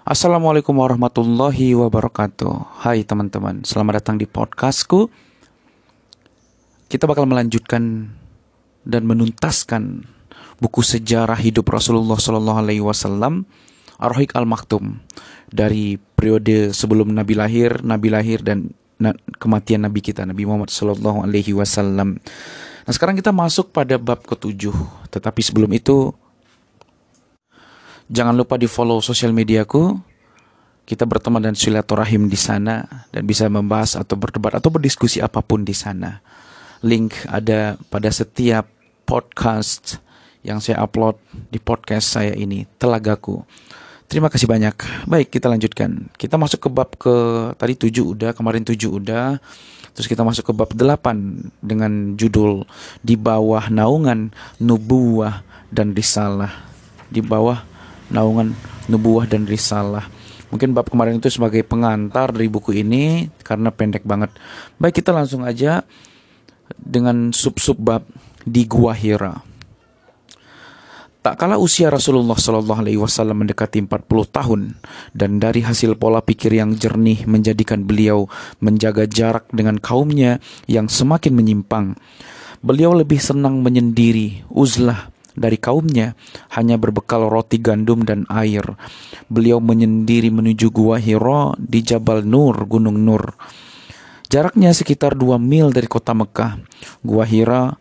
Assalamualaikum warahmatullahi wabarakatuh Hai teman-teman, selamat datang di podcastku Kita bakal melanjutkan dan menuntaskan buku sejarah hidup Rasulullah Sallallahu Alaihi Wasallam Ar-Rahiq Al-Maktum dari periode sebelum Nabi lahir, Nabi lahir dan kematian Nabi kita Nabi Muhammad Sallallahu Alaihi Wasallam. Nah sekarang kita masuk pada bab ketujuh. Tetapi sebelum itu Jangan lupa di follow sosial mediaku. Kita berteman dan silaturahim di sana dan bisa membahas atau berdebat atau berdiskusi apa pun di sana. Link ada pada setiap podcast yang saya upload di podcast saya ini, Telagaku. Terima kasih banyak. Baik, kita lanjutkan. Kita masuk ke bab ke tadi tujuh udah, kemarin tujuh udah. Terus kita masuk ke bab delapan dengan judul di bawah naungan nubuah dan risalah. Di bawah naungan nubuah dan risalah. Mungkin bab kemarin itu sebagai pengantar dari buku ini karena pendek banget. Baik kita langsung aja dengan sub-sub bab di Gua Hira. Tak kala usia Rasulullah Shallallahu Alaihi Wasallam mendekati 40 tahun dan dari hasil pola pikir yang jernih menjadikan beliau menjaga jarak dengan kaumnya yang semakin menyimpang. Beliau lebih senang menyendiri, uzlah, dari kaumnya hanya berbekal roti gandum dan air. Beliau menyendiri menuju gua Hiro di Jabal Nur, Gunung Nur. Jaraknya sekitar dua mil dari kota Mekah. Gua Hira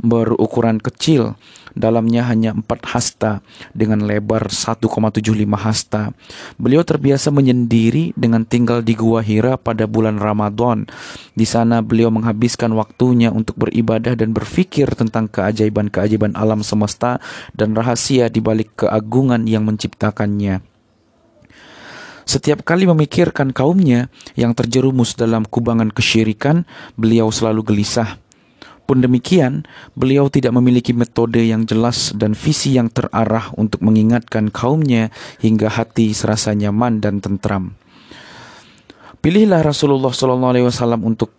berukuran kecil dalamnya hanya 4 hasta dengan lebar 1,75 hasta. Beliau terbiasa menyendiri dengan tinggal di Gua Hira pada bulan Ramadan. Di sana beliau menghabiskan waktunya untuk beribadah dan berpikir tentang keajaiban-keajaiban alam semesta dan rahasia di balik keagungan yang menciptakannya. Setiap kali memikirkan kaumnya yang terjerumus dalam kubangan kesyirikan, beliau selalu gelisah pun demikian, beliau tidak memiliki metode yang jelas dan visi yang terarah untuk mengingatkan kaumnya hingga hati serasa nyaman dan tentram. Pilihlah Rasulullah SAW untuk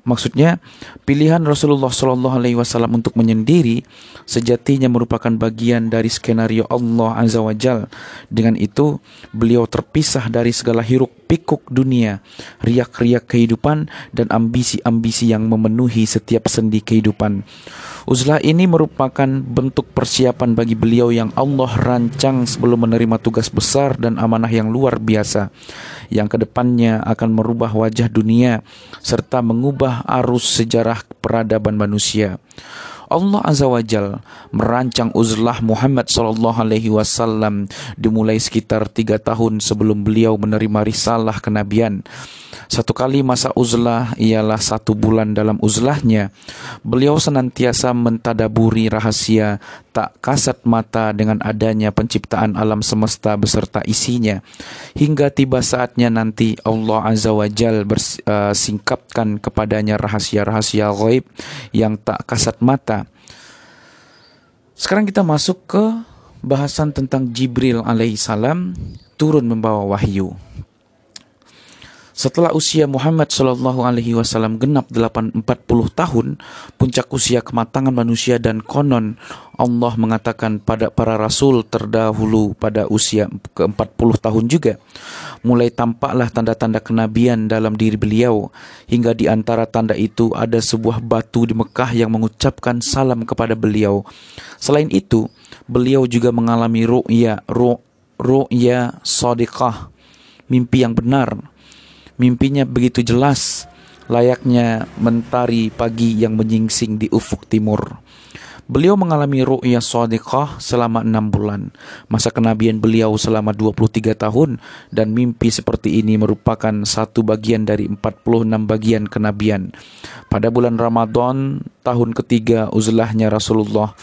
Maksudnya, pilihan Rasulullah Shallallahu Alaihi Wasallam untuk menyendiri sejatinya merupakan bagian dari skenario Allah Azza wa Jal. Dengan itu, beliau terpisah dari segala hiruk pikuk dunia, riak-riak kehidupan, dan ambisi-ambisi yang memenuhi setiap sendi kehidupan. Uzlah ini merupakan bentuk persiapan bagi beliau yang Allah rancang sebelum menerima tugas besar dan amanah yang luar biasa yang ke depannya akan merubah wajah dunia serta mengubah arus sejarah peradaban manusia. Allah Azza wa Jal merancang uzlah Muhammad Sallallahu Alaihi Wasallam dimulai sekitar tiga tahun sebelum beliau menerima risalah kenabian. Satu kali masa uzlah ialah satu bulan dalam uzlahnya. Beliau senantiasa mentadaburi rahasia tak kasat mata dengan adanya penciptaan alam semesta beserta isinya. Hingga tiba saatnya nanti Allah Azza wa Jal bersingkapkan uh, kepadanya rahasia-rahasia gaib yang tak kasat mata. Sekarang kita masuk ke bahasan tentang Jibril alaihissalam turun membawa wahyu. Setelah usia Muhammad Shallallahu Alaihi Wasallam genap 840 tahun, puncak usia kematangan manusia dan konon Allah mengatakan pada para rasul terdahulu pada usia ke-40 tahun juga. Mulai tampaklah tanda-tanda kenabian dalam diri beliau, hingga di antara tanda itu ada sebuah batu di Mekah yang mengucapkan salam kepada beliau. Selain itu, beliau juga mengalami ru'ya, ru'ya sadiqah, mimpi yang benar Mimpinya begitu jelas, layaknya mentari pagi yang menyingsing di ufuk timur. Beliau mengalami ru'ya sadiqah selama enam bulan. Masa kenabian beliau selama 23 tahun dan mimpi seperti ini merupakan satu bagian dari 46 bagian kenabian. Pada bulan Ramadan tahun ketiga uzlahnya Rasulullah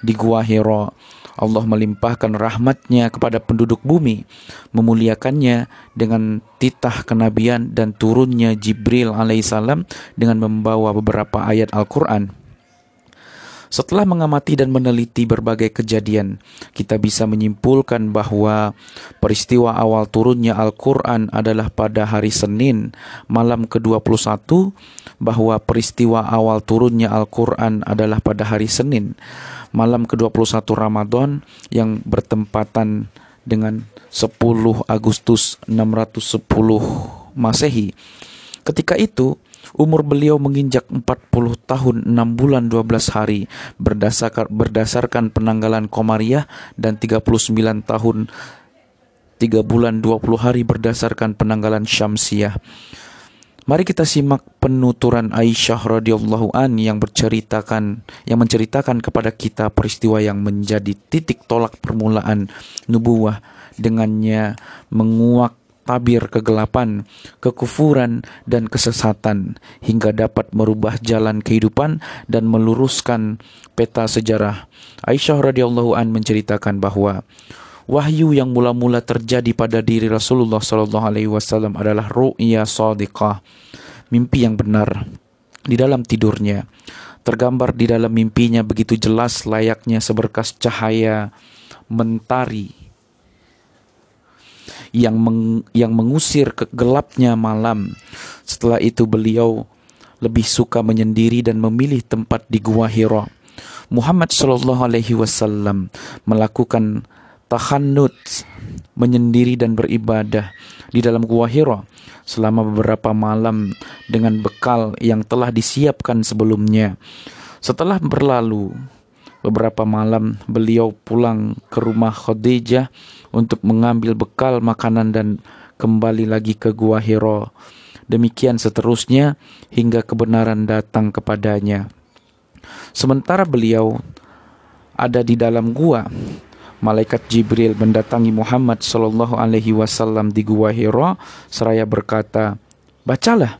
di Gua Hira, Allah melimpahkan rahmatnya kepada penduduk bumi, memuliakannya dengan titah kenabian dan turunnya Jibril alaihissalam dengan membawa beberapa ayat Al-Quran. Setelah mengamati dan meneliti berbagai kejadian, kita bisa menyimpulkan bahwa peristiwa awal turunnya Al-Quran adalah pada hari Senin, malam ke-21, bahwa peristiwa awal turunnya Al-Quran adalah pada hari Senin, malam ke-21 Ramadan yang bertempatan dengan 10 Agustus 610 Masehi. Ketika itu, umur beliau menginjak 40 tahun 6 bulan 12 hari berdasarkan, berdasarkan penanggalan Komariah dan 39 tahun 3 bulan 20 hari berdasarkan penanggalan Syamsiah. Mari kita simak penuturan Aisyah radhiyallahu an yang berceritakan yang menceritakan kepada kita peristiwa yang menjadi titik tolak permulaan nubuah dengannya menguak tabir kegelapan, kekufuran dan kesesatan hingga dapat merubah jalan kehidupan dan meluruskan peta sejarah. Aisyah radhiyallahu an menceritakan bahwa wahyu yang mula-mula terjadi pada diri Rasulullah Shallallahu Alaihi Wasallam adalah ru'ya sadiqah, mimpi yang benar di dalam tidurnya. Tergambar di dalam mimpinya begitu jelas layaknya seberkas cahaya mentari yang meng, yang mengusir kegelapnya malam. Setelah itu beliau lebih suka menyendiri dan memilih tempat di Gua Hira. Muhammad Shallallahu Alaihi Wasallam melakukan tahanut menyendiri dan beribadah di dalam gua Hira selama beberapa malam dengan bekal yang telah disiapkan sebelumnya. Setelah berlalu beberapa malam, beliau pulang ke rumah Khadijah untuk mengambil bekal makanan dan kembali lagi ke gua Hira. Demikian seterusnya hingga kebenaran datang kepadanya. Sementara beliau ada di dalam gua, malaikat Jibril mendatangi Muhammad sallallahu alaihi wasallam di Gua Hira seraya berkata, "Bacalah."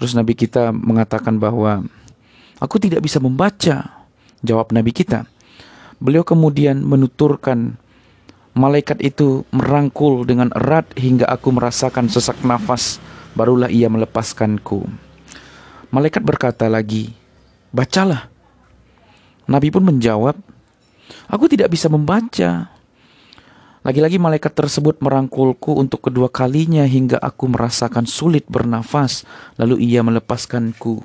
Terus Nabi kita mengatakan bahwa aku tidak bisa membaca. Jawab Nabi kita. Beliau kemudian menuturkan malaikat itu merangkul dengan erat hingga aku merasakan sesak nafas, barulah ia melepaskanku. Malaikat berkata lagi, "Bacalah." Nabi pun menjawab, Aku tidak bisa membaca. Lagi-lagi malaikat tersebut merangkulku untuk kedua kalinya hingga aku merasakan sulit bernafas. Lalu ia melepaskanku.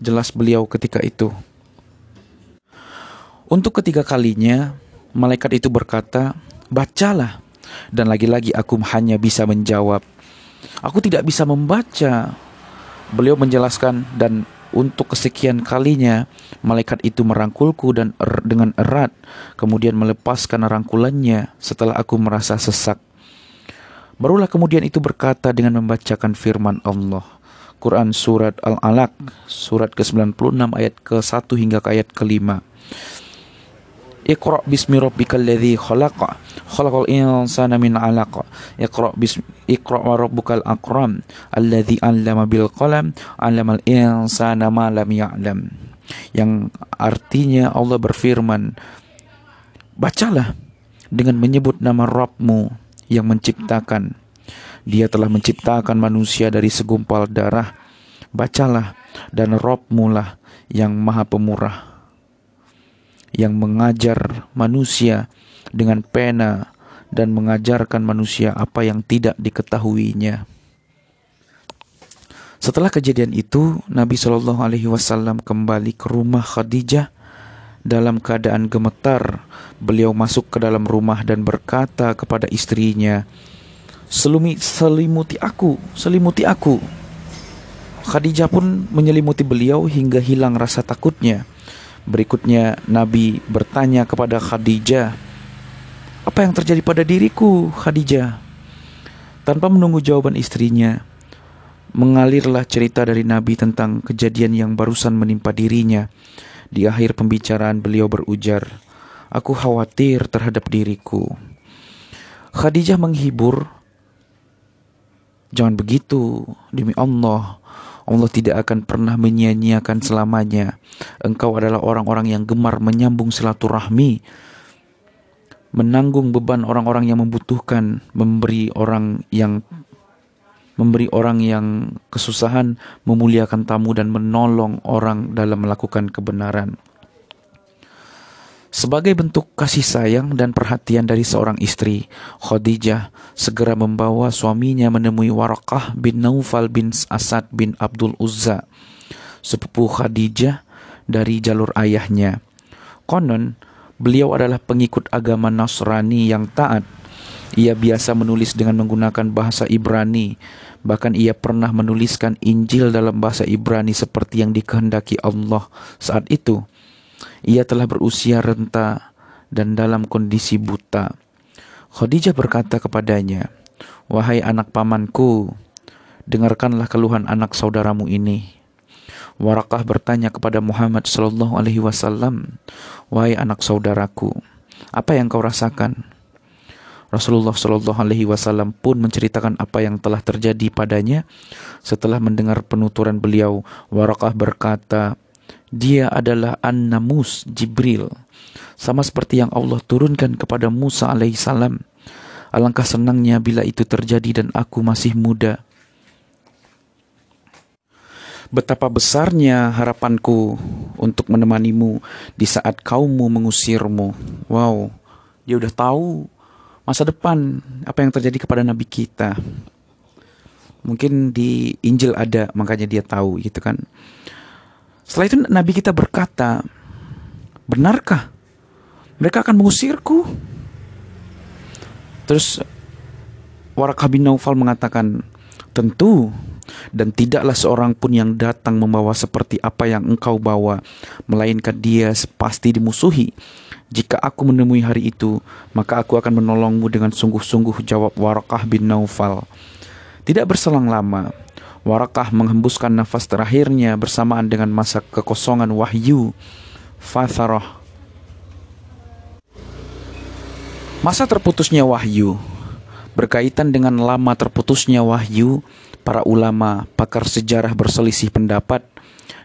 Jelas beliau ketika itu. Untuk ketiga kalinya, malaikat itu berkata, "Bacalah." Dan lagi-lagi aku hanya bisa menjawab, "Aku tidak bisa membaca." Beliau menjelaskan dan untuk kesekian kalinya, malaikat itu merangkulku dan er, dengan erat, kemudian melepaskan rangkulannya setelah aku merasa sesak. Barulah kemudian itu berkata dengan membacakan firman Allah. Quran Surat Al-Alaq, surat ke-96 ayat ke-1 hingga ke ayat ke-5. Iqra bismi rabbikal ladzi khalaqa khalaqal insana min 'alaq Iqra bismi Iqra wa rabbukal akram alladzi 'allama bil qalam 'allamal insana ma lam ya'lam yang artinya Allah berfirman bacalah dengan menyebut nama Rabbmu yang menciptakan. Dia telah menciptakan manusia dari segumpal darah. Bacalah dan Rabbmu lah yang maha pemurah yang mengajar manusia dengan pena dan mengajarkan manusia apa yang tidak diketahuinya. Setelah kejadian itu, Nabi Shallallahu Alaihi Wasallam kembali ke rumah Khadijah dalam keadaan gemetar. Beliau masuk ke dalam rumah dan berkata kepada istrinya, Selumi, selimuti aku, selimuti aku. Khadijah pun menyelimuti beliau hingga hilang rasa takutnya. Berikutnya Nabi bertanya kepada Khadijah, "Apa yang terjadi pada diriku, Khadijah?" Tanpa menunggu jawaban istrinya, mengalirlah cerita dari Nabi tentang kejadian yang barusan menimpa dirinya. Di akhir pembicaraan beliau berujar, "Aku khawatir terhadap diriku." Khadijah menghibur, "Jangan begitu, demi Allah." Allah tidak akan pernah menyia-nyiakan selamanya. Engkau adalah orang-orang yang gemar menyambung silaturahmi, menanggung beban orang-orang yang membutuhkan, memberi orang yang memberi orang yang kesusahan, memuliakan tamu dan menolong orang dalam melakukan kebenaran. Sebagai bentuk kasih sayang dan perhatian dari seorang istri, Khadijah segera membawa suaminya menemui Warakah bin Naufal bin Asad bin Abdul Uzza, sepupu Khadijah dari jalur ayahnya. Konon, Beliau adalah pengikut agama Nasrani yang taat. Ia biasa menulis dengan menggunakan bahasa Ibrani. Bahkan ia pernah menuliskan Injil dalam bahasa Ibrani seperti yang dikehendaki Allah saat itu. Ia telah berusia renta dan dalam kondisi buta. Khadijah berkata kepadanya, "Wahai anak pamanku, dengarkanlah keluhan anak saudaramu ini." Warakah bertanya kepada Muhammad sallallahu alaihi wasallam, "Wahai anak saudaraku, apa yang kau rasakan?" Rasulullah Shallallahu Alaihi Wasallam pun menceritakan apa yang telah terjadi padanya. Setelah mendengar penuturan beliau, Warakah berkata, dia adalah An-Namus Jibril, sama seperti yang Allah turunkan kepada Musa alaihissalam. Alangkah senangnya bila itu terjadi dan aku masih muda. Betapa besarnya harapanku untuk menemanimu di saat kaummu mengusirmu. Wow, dia udah tahu masa depan apa yang terjadi kepada nabi kita. Mungkin di Injil ada, makanya dia tahu gitu kan. Setelah itu nabi kita berkata, "Benarkah mereka akan mengusirku?" Terus Warakah bin Naufal mengatakan, "Tentu dan tidaklah seorang pun yang datang membawa seperti apa yang engkau bawa, melainkan dia pasti dimusuhi. Jika aku menemui hari itu, maka aku akan menolongmu dengan sungguh-sungguh jawab Warakah bin Naufal. Tidak berselang lama, Warakah menghembuskan nafas terakhirnya bersamaan dengan masa kekosongan wahyu, Fatharah. Masa terputusnya wahyu berkaitan dengan lama terputusnya wahyu para ulama, pakar sejarah berselisih pendapat.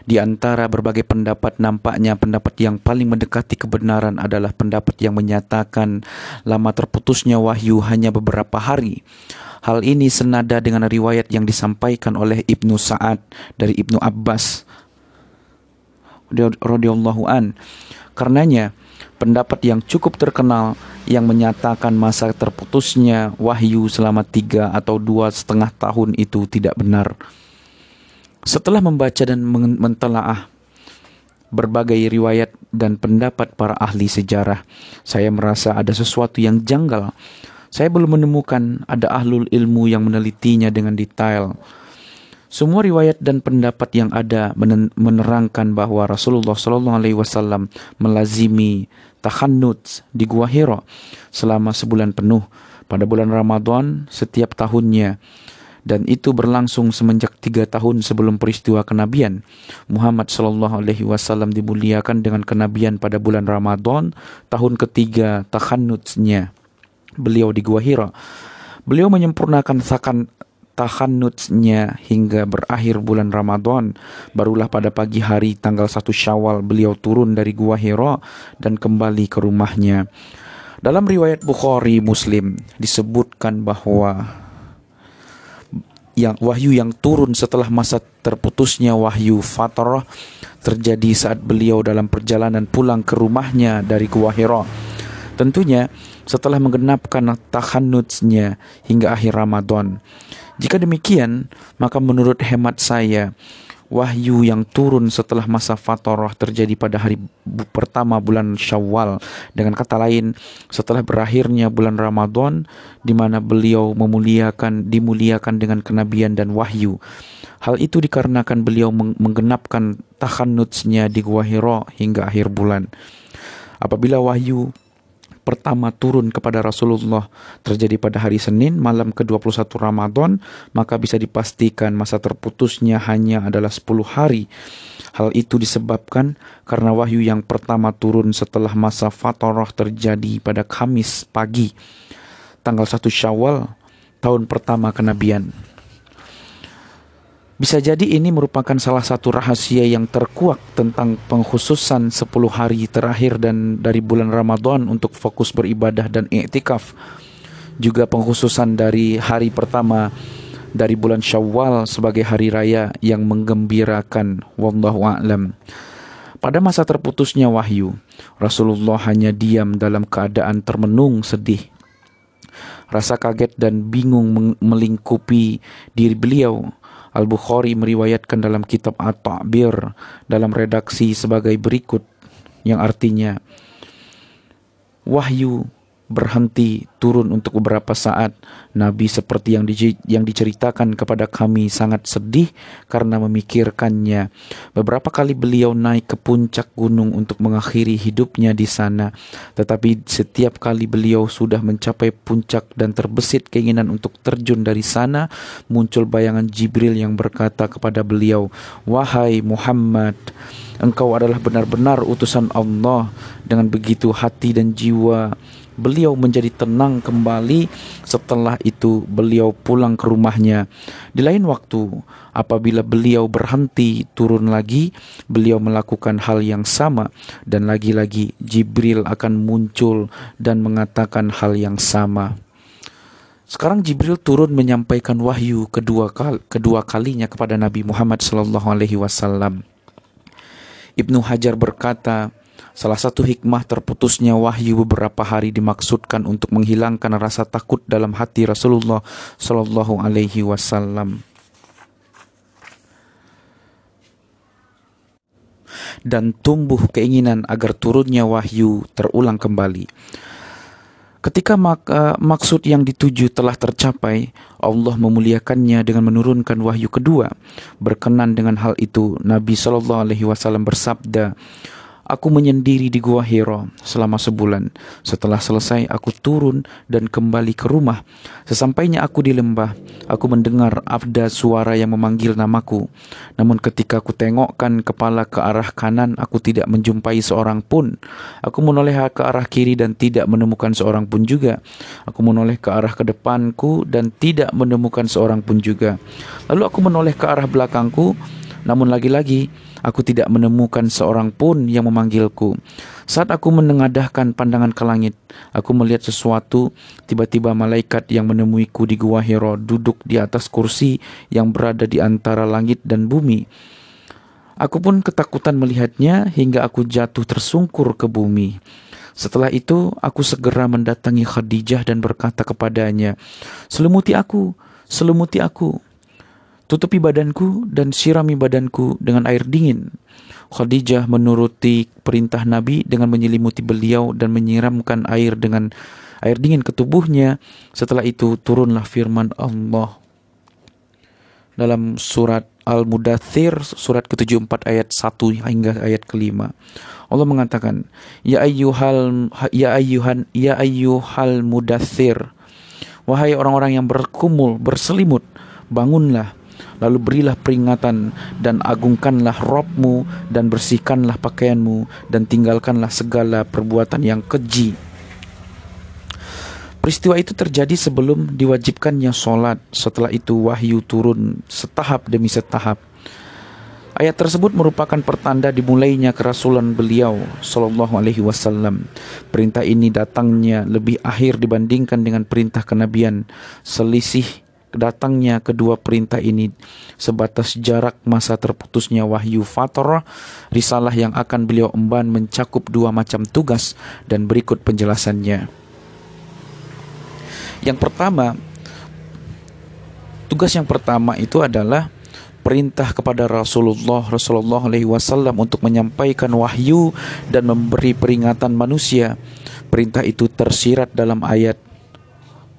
Di antara berbagai pendapat, nampaknya pendapat yang paling mendekati kebenaran adalah pendapat yang menyatakan lama terputusnya wahyu hanya beberapa hari. Hal ini senada dengan riwayat yang disampaikan oleh Ibnu Sa'ad dari Ibnu Abbas radhiyallahu an. Karenanya, pendapat yang cukup terkenal yang menyatakan masa terputusnya wahyu selama tiga atau dua setengah tahun itu tidak benar. Setelah membaca dan mentelaah berbagai riwayat dan pendapat para ahli sejarah, saya merasa ada sesuatu yang janggal. Saya belum menemukan ada ahlul ilmu yang menelitinya dengan detail. Semua riwayat dan pendapat yang ada menerangkan bahwa Rasulullah Shallallahu Alaihi Wasallam melazimi tahannut di Gua Hira selama sebulan penuh pada bulan Ramadan setiap tahunnya dan itu berlangsung semenjak tiga tahun sebelum peristiwa kenabian. Muhammad Shallallahu Alaihi Wasallam dimuliakan dengan kenabian pada bulan Ramadan tahun ketiga tahannutnya beliau di Gua Hira. Beliau menyempurnakan sakan tahannutsnya hingga berakhir bulan Ramadan. Barulah pada pagi hari tanggal 1 Syawal beliau turun dari Gua Hira dan kembali ke rumahnya. Dalam riwayat Bukhari Muslim disebutkan bahwa yang wahyu yang turun setelah masa terputusnya wahyu fatrah terjadi saat beliau dalam perjalanan pulang ke rumahnya dari Gua Hira. Tentunya setelah menggenapkan tahannutsnya hingga akhir Ramadan. Jika demikian, maka menurut hemat saya, wahyu yang turun setelah masa fatorah terjadi pada hari pertama bulan Syawal. Dengan kata lain, setelah berakhirnya bulan Ramadan di mana beliau memuliakan dimuliakan dengan kenabian dan wahyu. Hal itu dikarenakan beliau menggenapkan tahannutsnya di Gua Hira hingga akhir bulan. Apabila wahyu pertama turun kepada Rasulullah terjadi pada hari Senin malam ke-21 Ramadan, maka bisa dipastikan masa terputusnya hanya adalah 10 hari. Hal itu disebabkan karena wahyu yang pertama turun setelah masa Fatarah terjadi pada Kamis pagi, tanggal 1 Syawal, tahun pertama kenabian. Bisa jadi ini merupakan salah satu rahasia yang terkuak tentang pengkhususan 10 hari terakhir dan dari bulan Ramadan untuk fokus beribadah dan iktikaf. Juga pengkhususan dari hari pertama dari bulan Syawal sebagai hari raya yang menggembirakan. Wallahu a'lam. Pada masa terputusnya wahyu, Rasulullah hanya diam dalam keadaan termenung sedih. Rasa kaget dan bingung melingkupi diri beliau Al-Bukhari meriwayatkan dalam kitab At-Ta'bir dalam redaksi sebagai berikut yang artinya wahyu berhenti turun untuk beberapa saat. Nabi seperti yang, di, yang diceritakan kepada kami sangat sedih karena memikirkannya. Beberapa kali beliau naik ke puncak gunung untuk mengakhiri hidupnya di sana. Tetapi setiap kali beliau sudah mencapai puncak dan terbesit keinginan untuk terjun dari sana, muncul bayangan Jibril yang berkata kepada beliau, "Wahai Muhammad, Engkau adalah benar-benar utusan Allah. Dengan begitu hati dan jiwa beliau menjadi tenang kembali setelah itu beliau pulang ke rumahnya. Di lain waktu, apabila beliau berhenti turun lagi, beliau melakukan hal yang sama dan lagi-lagi Jibril akan muncul dan mengatakan hal yang sama. Sekarang Jibril turun menyampaikan wahyu kedua kali, kedua kalinya kepada Nabi Muhammad sallallahu alaihi wasallam. Ibnu Hajar berkata, Salah satu hikmah terputusnya wahyu beberapa hari dimaksudkan untuk menghilangkan rasa takut dalam hati Rasulullah Shallallahu Alaihi Wasallam. Dan tumbuh keinginan agar turunnya wahyu terulang kembali. Ketika mak uh, maksud yang dituju telah tercapai, Allah memuliakannya dengan menurunkan wahyu kedua. Berkenan dengan hal itu, Nabi Shallallahu Alaihi Wasallam bersabda, Aku menyendiri di Gua Hiro selama sebulan. Setelah selesai, aku turun dan kembali ke rumah. Sesampainya aku di lembah, aku mendengar abda suara yang memanggil namaku. Namun ketika aku tengokkan kepala ke arah kanan, aku tidak menjumpai seorang pun. Aku menoleh ke arah kiri dan tidak menemukan seorang pun juga. Aku menoleh ke arah ke depanku dan tidak menemukan seorang pun juga. Lalu aku menoleh ke arah belakangku, namun lagi-lagi Aku tidak menemukan seorang pun yang memanggilku. Saat aku menengadahkan pandangan ke langit, aku melihat sesuatu. Tiba-tiba malaikat yang menemuiku di gua Hiro duduk di atas kursi yang berada di antara langit dan bumi. Aku pun ketakutan melihatnya hingga aku jatuh tersungkur ke bumi. Setelah itu, aku segera mendatangi Khadijah dan berkata kepadanya, "Selimuti aku, selimuti aku." Tutupi badanku dan sirami badanku dengan air dingin. Khadijah menuruti perintah Nabi dengan menyelimuti beliau dan menyiramkan air dengan air dingin ke tubuhnya. Setelah itu turunlah firman Allah dalam surat Al-Mudathir surat ke-74 ayat 1 hingga ayat ke-5. Allah mengatakan, "Ya ayyuhal ya ayyuhan ya ayyuhal mudathir." Wahai orang-orang yang berkumul, berselimut, bangunlah Lalu berilah peringatan dan agungkanlah robmu dan bersihkanlah pakaianmu dan tinggalkanlah segala perbuatan yang keji. Peristiwa itu terjadi sebelum diwajibkannya sholat. Setelah itu wahyu turun setahap demi setahap. Ayat tersebut merupakan pertanda dimulainya kerasulan beliau Sallallahu Alaihi Wasallam. Perintah ini datangnya lebih akhir dibandingkan dengan perintah kenabian. Selisih datangnya kedua perintah ini sebatas jarak masa terputusnya wahyu fatrah risalah yang akan beliau emban mencakup dua macam tugas dan berikut penjelasannya yang pertama tugas yang pertama itu adalah perintah kepada Rasulullah Rasulullah alaihi wasallam untuk menyampaikan wahyu dan memberi peringatan manusia. Perintah itu tersirat dalam ayat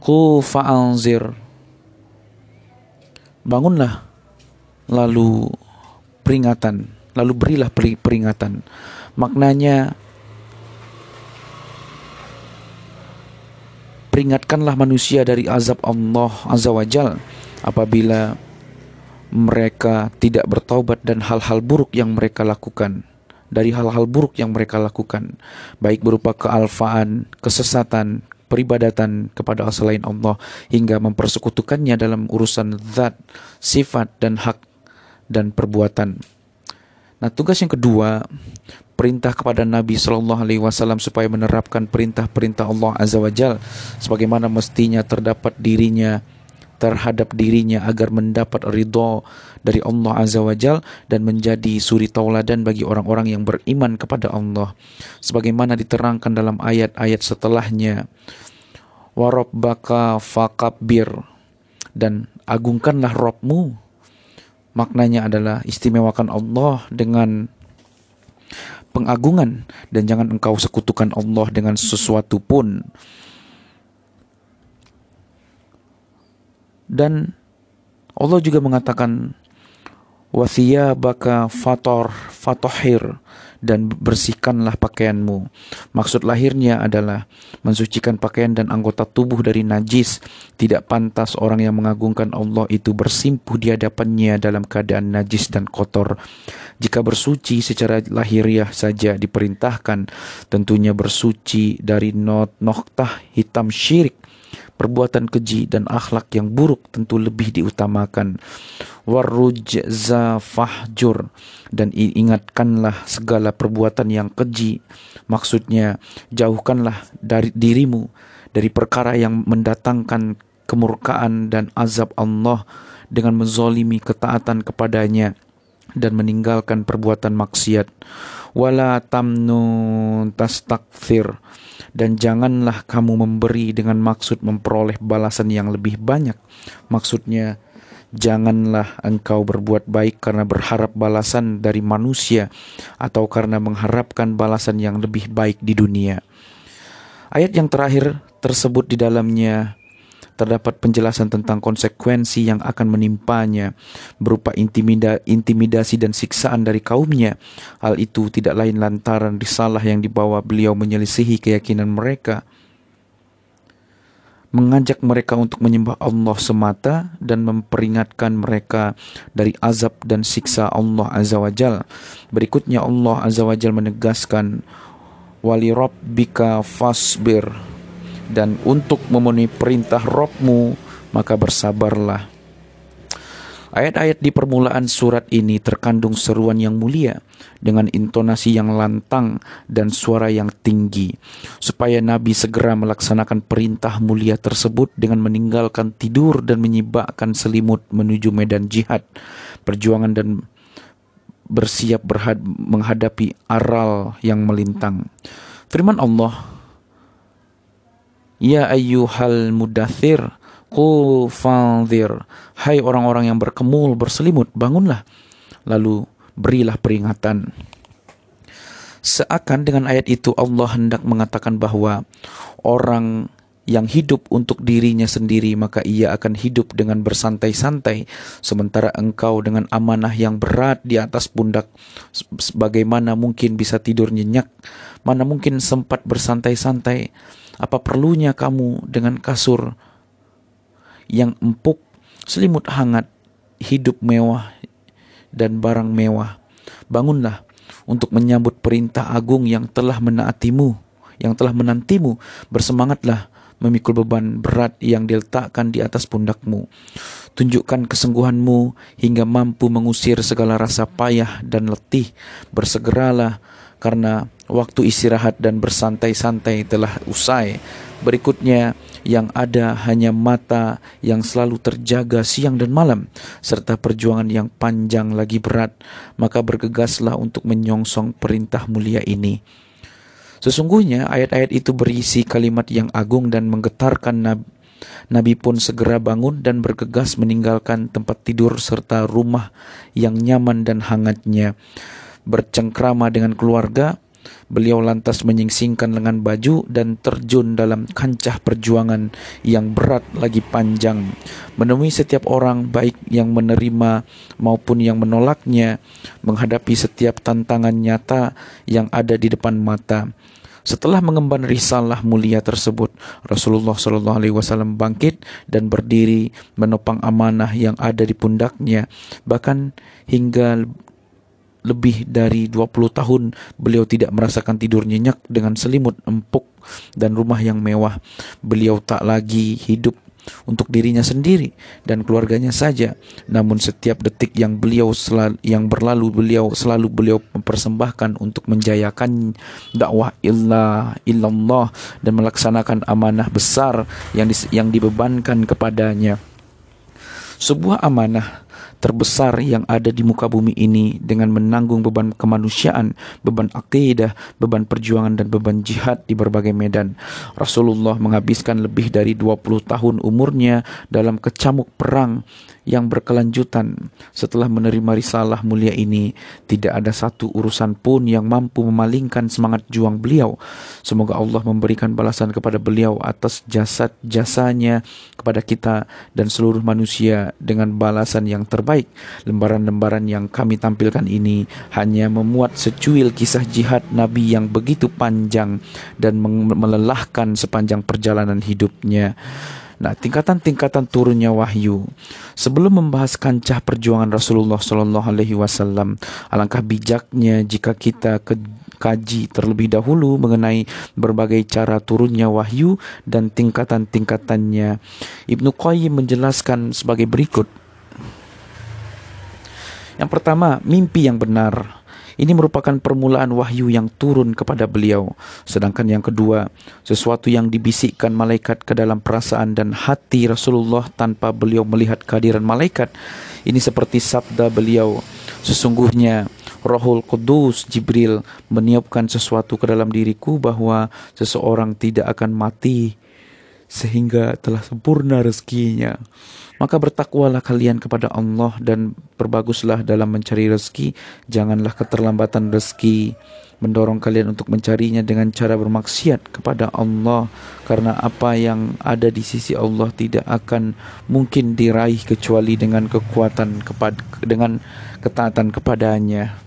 Qu fa'anzir bangunlah. Lalu peringatan lalu berilah peringatan. Maknanya peringatkanlah manusia dari azab Allah azza wajal apabila mereka tidak bertaubat dan hal-hal buruk yang mereka lakukan dari hal-hal buruk yang mereka lakukan baik berupa kealfaan, kesesatan, peribadatan kepada selain Allah hingga mempersekutukannya dalam urusan zat, sifat dan hak dan perbuatan. Nah, tugas yang kedua, perintah kepada Nabi Shallallahu Alaihi Wasallam supaya menerapkan perintah-perintah Allah Azza Wajal sebagaimana mestinya terdapat dirinya terhadap dirinya agar mendapat ridho dari Allah Azza wa Jal dan menjadi suri tauladan bagi orang-orang yang beriman kepada Allah. Sebagaimana diterangkan dalam ayat-ayat setelahnya. Warabbaka fakabbir dan agungkanlah Robmu maknanya adalah istimewakan Allah dengan pengagungan. Dan jangan engkau sekutukan Allah dengan sesuatu pun. Dan Allah juga mengatakan baka fator fatohir dan bersihkanlah pakaianmu. Maksud lahirnya adalah mensucikan pakaian dan anggota tubuh dari najis. Tidak pantas orang yang mengagungkan Allah itu bersimpuh di hadapannya dalam keadaan najis dan kotor. Jika bersuci secara lahiriah saja diperintahkan, tentunya bersuci dari noktah hitam syirik perbuatan keji dan akhlak yang buruk tentu lebih diutamakan. Warujza fahjur. Dan ingatkanlah segala perbuatan yang keji. Maksudnya jauhkanlah dari dirimu dari perkara yang mendatangkan kemurkaan dan azab Allah dengan menzolimi ketaatan kepadanya dan meninggalkan perbuatan maksiat. Wala tamnun tastakfir dan janganlah kamu memberi dengan maksud memperoleh balasan yang lebih banyak. Maksudnya, janganlah engkau berbuat baik karena berharap balasan dari manusia atau karena mengharapkan balasan yang lebih baik di dunia. Ayat yang terakhir tersebut di dalamnya terdapat penjelasan tentang konsekuensi yang akan menimpanya berupa intimida intimidasi dan siksaan dari kaumnya. Hal itu tidak lain lantaran risalah yang dibawa beliau menyelisihi keyakinan mereka mengajak mereka untuk menyembah Allah semata dan memperingatkan mereka dari azab dan siksa Allah Azza wa Jal. Berikutnya Allah Azza wa Jal menegaskan wali rabbika fasbir dan untuk memenuhi perintah Robmu maka bersabarlah. Ayat-ayat di permulaan surat ini terkandung seruan yang mulia dengan intonasi yang lantang dan suara yang tinggi supaya Nabi segera melaksanakan perintah mulia tersebut dengan meninggalkan tidur dan menyibakkan selimut menuju medan jihad, perjuangan dan bersiap berhad menghadapi aral yang melintang. Firman Allah Ya ayyuhal mudathir fanzir. Hai orang-orang yang berkemul, berselimut, bangunlah. Lalu berilah peringatan. Seakan dengan ayat itu Allah hendak mengatakan bahwa Orang yang hidup untuk dirinya sendiri maka ia akan hidup dengan bersantai-santai sementara engkau dengan amanah yang berat di atas pundak bagaimana mungkin bisa tidur nyenyak mana mungkin sempat bersantai-santai apa perlunya kamu dengan kasur yang empuk, selimut hangat, hidup mewah, dan barang mewah? Bangunlah untuk menyambut perintah agung yang telah menaatimu, yang telah menantimu. Bersemangatlah memikul beban berat yang diletakkan di atas pundakmu. Tunjukkan kesungguhanmu hingga mampu mengusir segala rasa payah dan letih. Bersegeralah karena waktu istirahat dan bersantai-santai telah usai. Berikutnya, yang ada hanya mata yang selalu terjaga siang dan malam, serta perjuangan yang panjang lagi berat, maka bergegaslah untuk menyongsong perintah mulia ini. Sesungguhnya ayat-ayat itu berisi kalimat yang agung dan menggetarkan Nabi. Nabi pun segera bangun dan bergegas meninggalkan tempat tidur serta rumah yang nyaman dan hangatnya bercengkrama dengan keluarga, beliau lantas menyingsingkan lengan baju dan terjun dalam kancah perjuangan yang berat lagi panjang. Menemui setiap orang baik yang menerima maupun yang menolaknya, menghadapi setiap tantangan nyata yang ada di depan mata. Setelah mengemban risalah mulia tersebut, Rasulullah Shallallahu Alaihi Wasallam bangkit dan berdiri menopang amanah yang ada di pundaknya, bahkan hingga lebih dari 20 tahun beliau tidak merasakan tidur nyenyak dengan selimut empuk dan rumah yang mewah. Beliau tak lagi hidup untuk dirinya sendiri dan keluarganya saja. Namun setiap detik yang beliau selalu, yang berlalu beliau selalu beliau mempersembahkan untuk menjayakan dakwah illah illallah dan melaksanakan amanah besar yang di, yang dibebankan kepadanya. Sebuah amanah terbesar yang ada di muka bumi ini dengan menanggung beban kemanusiaan, beban akidah, beban perjuangan dan beban jihad di berbagai medan. Rasulullah menghabiskan lebih dari 20 tahun umurnya dalam kecamuk perang yang berkelanjutan setelah menerima risalah mulia ini. Tidak ada satu urusan pun yang mampu memalingkan semangat juang beliau. Semoga Allah memberikan balasan kepada beliau atas jasad jasanya kepada kita dan seluruh manusia dengan balasan yang terbaik. Lembaran-lembaran yang kami tampilkan ini hanya memuat secuil kisah jihad Nabi yang begitu panjang dan melelahkan sepanjang perjalanan hidupnya Nah, tingkatan-tingkatan turunnya wahyu. Sebelum membahas kancah perjuangan Rasulullah Shallallahu Alaihi Wasallam, alangkah bijaknya jika kita ke kaji terlebih dahulu mengenai berbagai cara turunnya wahyu dan tingkatan-tingkatannya. Ibnu Qayyim menjelaskan sebagai berikut. Yang pertama, mimpi yang benar. Ini merupakan permulaan wahyu yang turun kepada beliau. Sedangkan yang kedua, sesuatu yang dibisikkan malaikat ke dalam perasaan dan hati Rasulullah tanpa beliau melihat kehadiran malaikat. Ini seperti sabda beliau, sesungguhnya Rohul Kudus Jibril meniupkan sesuatu ke dalam diriku bahwa seseorang tidak akan mati sehingga telah sempurna rezekinya. Maka bertakwalah kalian kepada Allah dan berbaguslah dalam mencari rezeki. Janganlah keterlambatan rezeki mendorong kalian untuk mencarinya dengan cara bermaksiat kepada Allah. Karena apa yang ada di sisi Allah tidak akan mungkin diraih kecuali dengan kekuatan kepada dengan ketaatan kepadanya.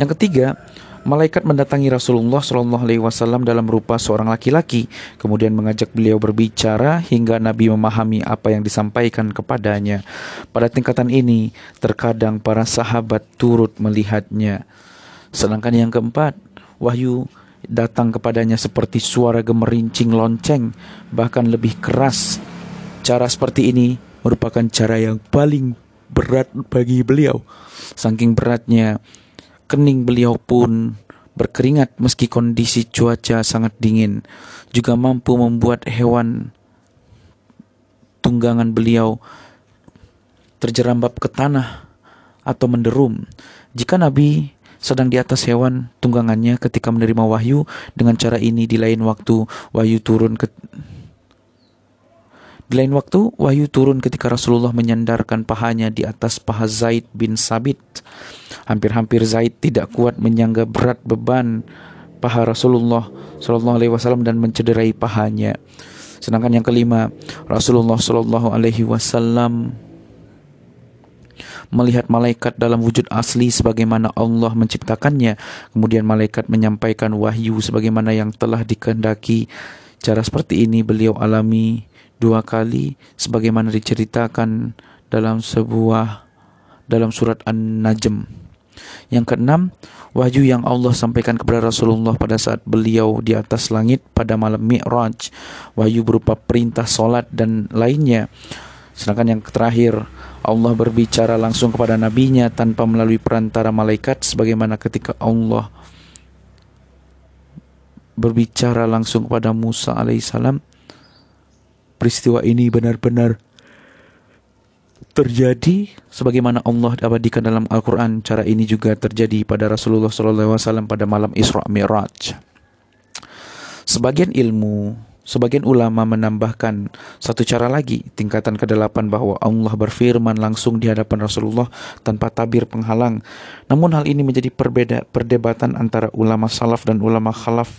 Yang ketiga, Malaikat mendatangi Rasulullah Shallallahu Alaihi Wasallam dalam rupa seorang laki-laki, kemudian mengajak beliau berbicara hingga Nabi memahami apa yang disampaikan kepadanya. Pada tingkatan ini, terkadang para sahabat turut melihatnya. Sedangkan yang keempat, wahyu datang kepadanya seperti suara gemerincing lonceng, bahkan lebih keras. Cara seperti ini merupakan cara yang paling berat bagi beliau. Saking beratnya, kening beliau pun berkeringat meski kondisi cuaca sangat dingin, juga mampu membuat hewan tunggangan beliau terjerambab ke tanah atau menderum. Jika Nabi sedang di atas hewan tunggangannya ketika menerima wahyu, dengan cara ini di lain waktu wahyu turun ke di lain waktu, wahyu turun ketika Rasulullah menyandarkan pahanya di atas paha Zaid bin Sabit. Hampir-hampir Zaid tidak kuat menyangga berat beban paha Rasulullah Shallallahu Alaihi Wasallam dan mencederai pahanya. Sedangkan yang kelima, Rasulullah Shallallahu Alaihi Wasallam melihat malaikat dalam wujud asli sebagaimana Allah menciptakannya. Kemudian malaikat menyampaikan wahyu sebagaimana yang telah dikehendaki. Cara seperti ini beliau alami dua kali sebagaimana diceritakan dalam sebuah dalam surat An-Najm. Yang keenam, wahyu yang Allah sampaikan kepada Rasulullah pada saat beliau di atas langit pada malam Mi'raj. Wahyu berupa perintah solat dan lainnya. Sedangkan yang terakhir, Allah berbicara langsung kepada nabinya tanpa melalui perantara malaikat sebagaimana ketika Allah berbicara langsung kepada Musa alaihissalam peristiwa ini benar-benar terjadi sebagaimana Allah abadikan dalam Al-Quran. Cara ini juga terjadi pada Rasulullah SAW pada malam Isra Mi'raj. Sebagian ilmu, sebagian ulama menambahkan satu cara lagi, tingkatan kedelapan bahwa Allah berfirman langsung di hadapan Rasulullah tanpa tabir penghalang. Namun hal ini menjadi perbeda, perdebatan antara ulama salaf dan ulama khalaf.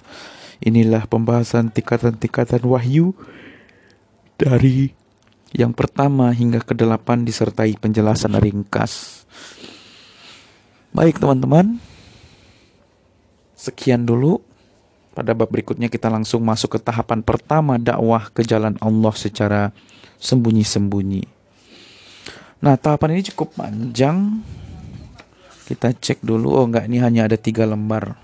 Inilah pembahasan tingkatan-tingkatan wahyu dari yang pertama hingga ke delapan disertai penjelasan ringkas. Baik teman-teman, sekian dulu. Pada bab berikutnya kita langsung masuk ke tahapan pertama dakwah ke jalan Allah secara sembunyi-sembunyi. Nah tahapan ini cukup panjang. Kita cek dulu. Oh enggak ini hanya ada tiga lembar.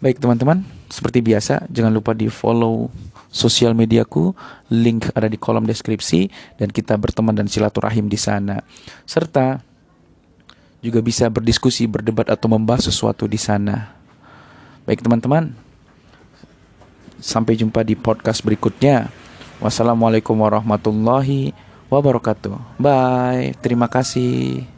Baik teman-teman, seperti biasa jangan lupa di follow sosial mediaku, link ada di kolom deskripsi dan kita berteman dan silaturahim di sana. Serta juga bisa berdiskusi, berdebat atau membahas sesuatu di sana. Baik teman-teman, sampai jumpa di podcast berikutnya. Wassalamualaikum warahmatullahi wabarakatuh. Bye. Terima kasih.